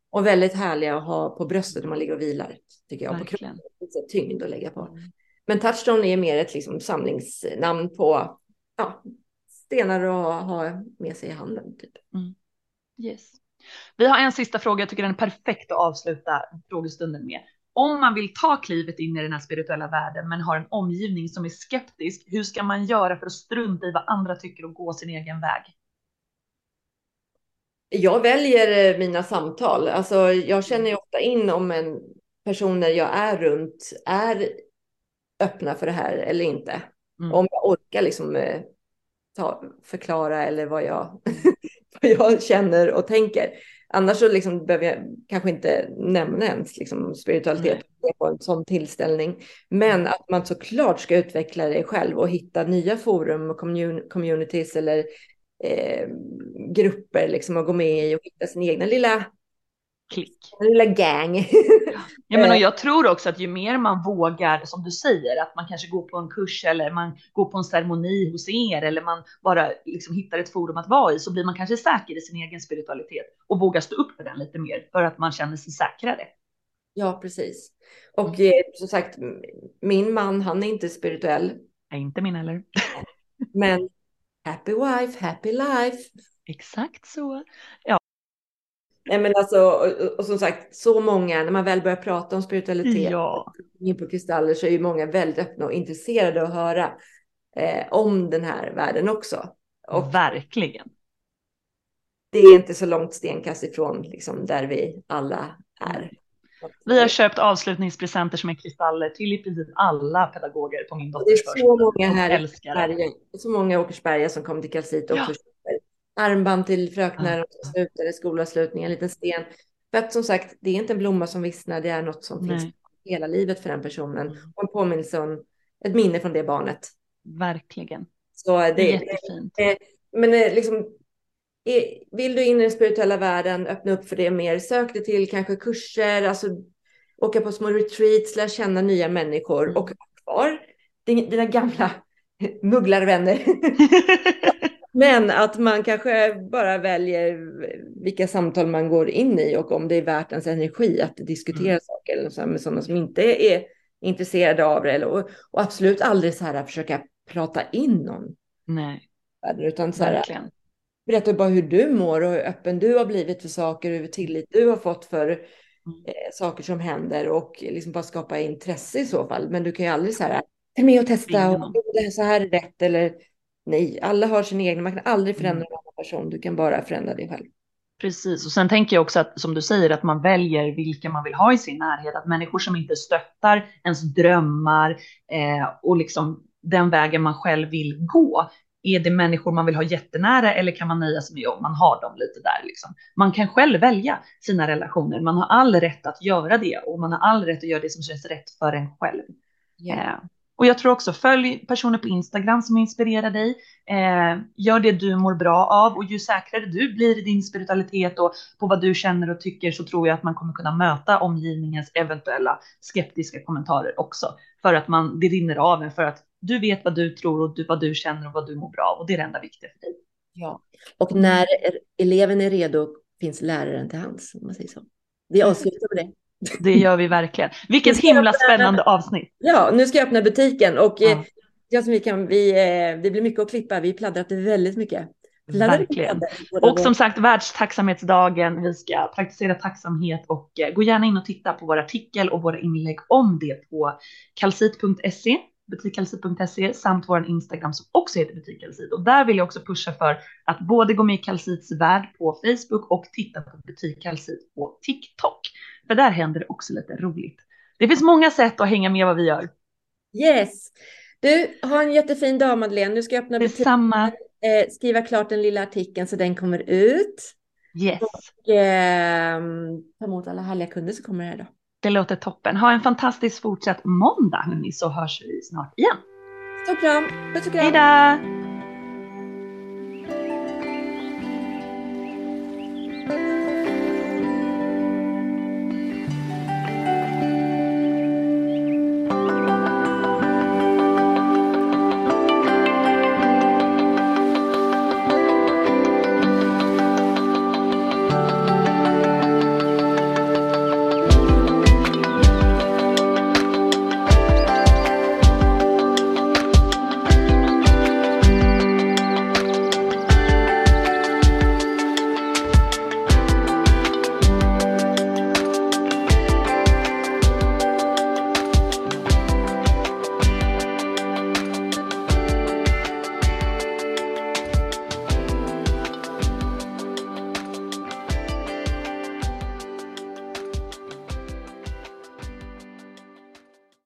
Och väldigt härliga att ha på bröstet när man ligger och vilar, tycker jag. Verkligen. På kroppen, tyngd att lägga på. Mm. Men touchstone är mer ett liksom samlingsnamn på ja, stenar att ha med sig i handen. Typ. Mm. Yes. Vi har en sista fråga, jag tycker den är perfekt att avsluta frågestunden med. Om man vill ta klivet in i den här spirituella världen men har en omgivning som är skeptisk, hur ska man göra för att strunta i vad andra tycker och gå sin egen väg? Jag väljer eh, mina samtal. Alltså, jag känner ofta in om en personer jag är runt är öppna för det här eller inte. Mm. Om jag orkar liksom eh, ta, förklara eller vad jag, vad jag känner och tänker. Annars så liksom behöver jag kanske inte nämna ens liksom spiritualitet mm. på en sån tillställning. Men att man såklart ska utveckla det själv och hitta nya forum och commun communities eller eh, grupper liksom att gå med i och hitta sin egna lilla klick. Lilla gang. ja, men och jag tror också att ju mer man vågar, som du säger, att man kanske går på en kurs eller man går på en ceremoni hos er eller man bara liksom hittar ett forum att vara i så blir man kanske säker i sin egen spiritualitet och vågar stå upp för den lite mer för att man känner sig säkrare. Ja, precis. Och mm. eh, som sagt, min man, han är inte spirituell. Nej, inte min heller. Men happy wife, happy life. Exakt så. Ja, Nej, men alltså, och, och, som sagt, så många, när man väl börjar prata om spiritualitet, ja. in på kristaller, så är ju många väldigt öppna och intresserade att höra eh, om den här världen också. Och Verkligen. Det är inte så långt stenkast ifrån liksom, där vi alla är. Vi har köpt avslutningspresenter som är kristaller till i princip alla pedagoger på min dotters förskola. Det är så många här i Sverige, så många Åkersberga som kommer till kalcit och ja armband till fröknar ja. som slutar i skolavslutning, en liten sten. För att som sagt, det är inte en blomma som vissnar, det är något som Nej. finns hela livet för den personen. Mm. Och en påminnelse om ett minne från det barnet. Verkligen. Så det, det är jättefint. Det, men eh, liksom, vill du in i den spirituella världen, öppna upp för det mer, sök dig till kanske kurser, alltså åka på små retreats, lära känna nya människor mm. och kvar dina gamla mugglarvänner. Men att man kanske bara väljer vilka samtal man går in i och om det är värt ens energi att diskutera mm. saker eller så med sådana som inte är intresserade av det. Eller, och, och absolut aldrig så här försöka prata in någon. Nej. Utan så här, berätta bara hur du mår och hur öppen du har blivit för saker, hur tillit du har fått för mm. eh, saker som händer och liksom bara skapa intresse i så fall. Men du kan ju aldrig så här, ta med och testa och det så här är rätt eller Nej, alla har sin egen, man kan aldrig förändra en annan person, du kan bara förändra dig själv. Precis, och sen tänker jag också att som du säger att man väljer vilka man vill ha i sin närhet, att människor som inte stöttar ens drömmar eh, och liksom den vägen man själv vill gå. Är det människor man vill ha jättenära eller kan man nöja sig med om man har dem lite där liksom? Man kan själv välja sina relationer. Man har all rätt att göra det och man har all rätt att göra det som känns rätt för en själv. Yeah. Eh, och jag tror också följ personer på Instagram som inspirerar dig. Eh, gör det du mår bra av och ju säkrare du blir i din spiritualitet och på vad du känner och tycker så tror jag att man kommer kunna möta omgivningens eventuella skeptiska kommentarer också. För att man, det rinner av en för att du vet vad du tror och du, vad du känner och vad du mår bra av och det är det enda viktiga för dig. Ja, och när eleven är redo finns läraren till hands om man säger så. Vi avslutar med det. Det gör vi verkligen. Vilket himla spännande avsnitt. Ja, nu ska jag öppna butiken och ja. Eh, jag som vi kan, vi, eh, det blir mycket att klippa. Vi pladdrat väldigt mycket. Verkligen. Och som sagt, världstacksamhetsdagen. Vi ska praktisera tacksamhet och eh, gå gärna in och titta på vår artikel och våra inlägg om det på kalsit.se butikkalsit.se samt vår Instagram som också heter butikkalsit. Och där vill jag också pusha för att både gå med i Kalsits värld på Facebook och titta på butikkalsit på TikTok. För där händer det också lite roligt. Det finns många sätt att hänga med vad vi gör. Yes. Du, har en jättefin dag Madeleine. Nu ska jag öppna butiken. Eh, skriva klart den lilla artikeln så den kommer ut. Yes. Och eh, ta emot alla härliga kunder som kommer här då. Det låter toppen. Ha en fantastisk fortsatt måndag hörni, så hörs vi snart igen. Stor kram. Puss och kram. Hej då.